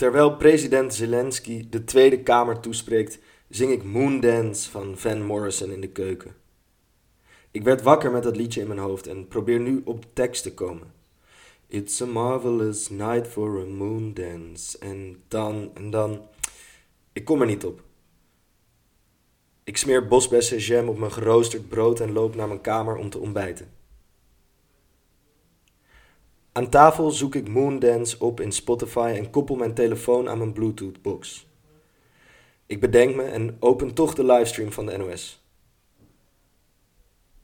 Terwijl president Zelensky de Tweede Kamer toespreekt, zing ik Moondance van Van Morrison in de keuken. Ik werd wakker met dat liedje in mijn hoofd en probeer nu op de tekst te komen. It's a marvelous night for a moondance. En dan, en dan. Ik kom er niet op. Ik smeer bosbessenjam op mijn geroosterd brood en loop naar mijn kamer om te ontbijten. Aan tafel zoek ik Moondance op in Spotify en koppel mijn telefoon aan mijn Bluetooth-box. Ik bedenk me en open toch de livestream van de NOS.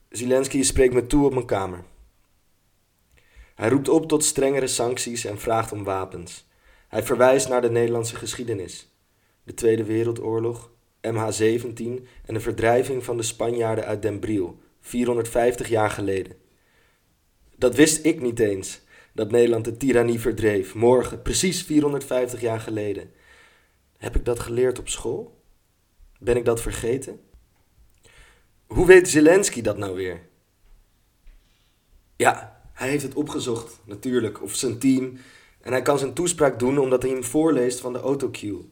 Zelensky spreekt me toe op mijn kamer. Hij roept op tot strengere sancties en vraagt om wapens. Hij verwijst naar de Nederlandse geschiedenis. De Tweede Wereldoorlog, MH17 en de verdrijving van de Spanjaarden uit Den Briel, 450 jaar geleden. Dat wist ik niet eens, dat Nederland de tirannie verdreef, morgen, precies 450 jaar geleden. Heb ik dat geleerd op school? Ben ik dat vergeten? Hoe weet Zelensky dat nou weer? Ja, hij heeft het opgezocht, natuurlijk, of zijn team. En hij kan zijn toespraak doen omdat hij hem voorleest van de autocue.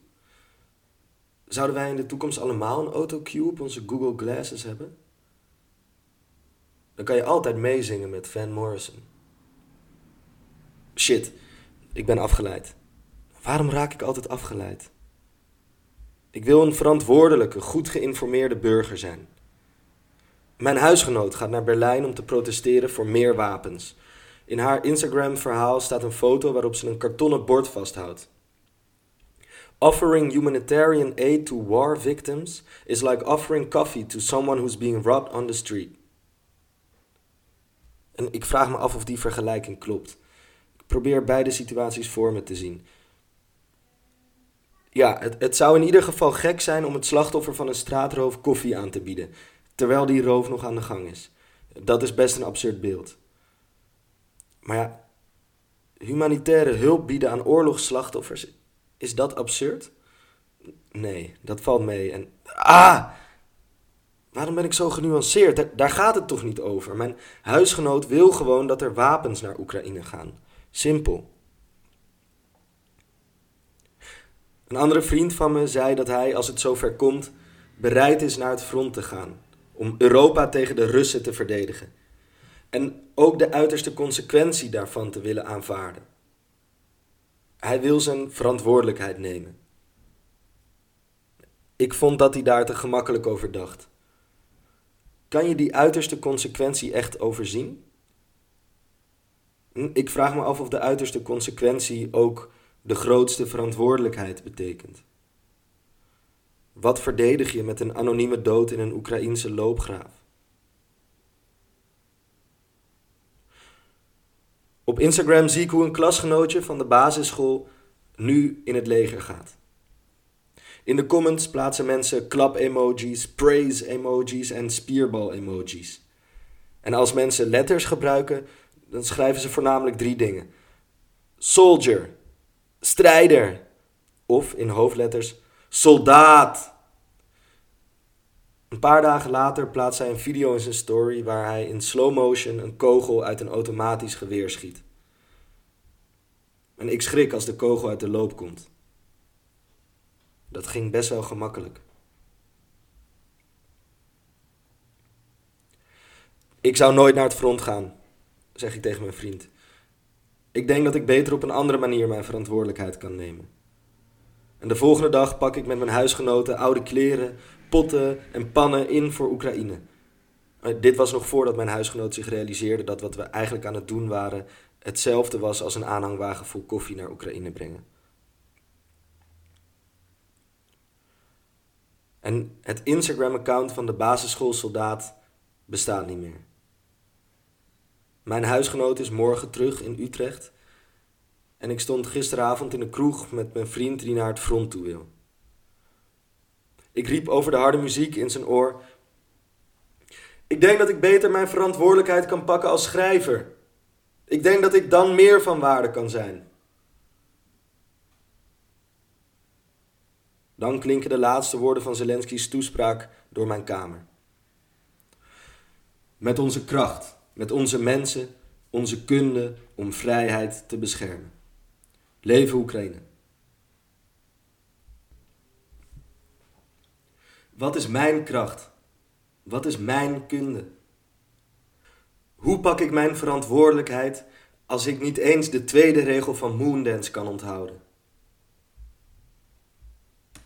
Zouden wij in de toekomst allemaal een autocue op onze Google Glasses hebben? Dan kan je altijd meezingen met Van Morrison. Shit, ik ben afgeleid. Waarom raak ik altijd afgeleid? Ik wil een verantwoordelijke, goed geïnformeerde burger zijn. Mijn huisgenoot gaat naar Berlijn om te protesteren voor meer wapens. In haar Instagram-verhaal staat een foto waarop ze een kartonnen bord vasthoudt. Offering humanitarian aid to war victims is like offering coffee to someone who's being robbed on the street. En ik vraag me af of die vergelijking klopt. Probeer beide situaties voor me te zien. Ja, het, het zou in ieder geval gek zijn om het slachtoffer van een straatroof koffie aan te bieden terwijl die roof nog aan de gang is. Dat is best een absurd beeld. Maar ja, humanitaire hulp bieden aan oorlogsslachtoffers, is dat absurd? Nee, dat valt mee. En ah! Waarom ben ik zo genuanceerd? Daar gaat het toch niet over. Mijn huisgenoot wil gewoon dat er wapens naar Oekraïne gaan. Simpel. Een andere vriend van me zei dat hij, als het zover komt, bereid is naar het front te gaan om Europa tegen de Russen te verdedigen. En ook de uiterste consequentie daarvan te willen aanvaarden. Hij wil zijn verantwoordelijkheid nemen. Ik vond dat hij daar te gemakkelijk over dacht. Kan je die uiterste consequentie echt overzien? Ik vraag me af of de uiterste consequentie ook de grootste verantwoordelijkheid betekent. Wat verdedig je met een anonieme dood in een Oekraïense loopgraaf? Op Instagram zie ik hoe een klasgenootje van de basisschool nu in het leger gaat. In de comments plaatsen mensen klap-emojis, praise-emojis en spierbal-emojis. En als mensen letters gebruiken, dan schrijven ze voornamelijk drie dingen: soldier, strijder of in hoofdletters soldaat. Een paar dagen later plaatst hij een video in zijn story waar hij in slow motion een kogel uit een automatisch geweer schiet. En ik schrik als de kogel uit de loop komt. Dat ging best wel gemakkelijk. Ik zou nooit naar het front gaan, zeg ik tegen mijn vriend. Ik denk dat ik beter op een andere manier mijn verantwoordelijkheid kan nemen. En de volgende dag pak ik met mijn huisgenoten oude kleren, potten en pannen in voor Oekraïne. Eh, dit was nog voordat mijn huisgenoot zich realiseerde dat wat we eigenlijk aan het doen waren hetzelfde was als een aanhangwagen vol koffie naar Oekraïne brengen. En het Instagram-account van de basisschoolsoldaat bestaat niet meer. Mijn huisgenoot is morgen terug in Utrecht en ik stond gisteravond in een kroeg met mijn vriend die naar het front toe wil. Ik riep over de harde muziek in zijn oor. Ik denk dat ik beter mijn verantwoordelijkheid kan pakken als schrijver. Ik denk dat ik dan meer van waarde kan zijn. Dan klinken de laatste woorden van Zelensky's toespraak door mijn kamer. Met onze kracht, met onze mensen, onze kunde om vrijheid te beschermen. Leven Oekraïne. Wat is mijn kracht? Wat is mijn kunde? Hoe pak ik mijn verantwoordelijkheid als ik niet eens de tweede regel van Moondance kan onthouden?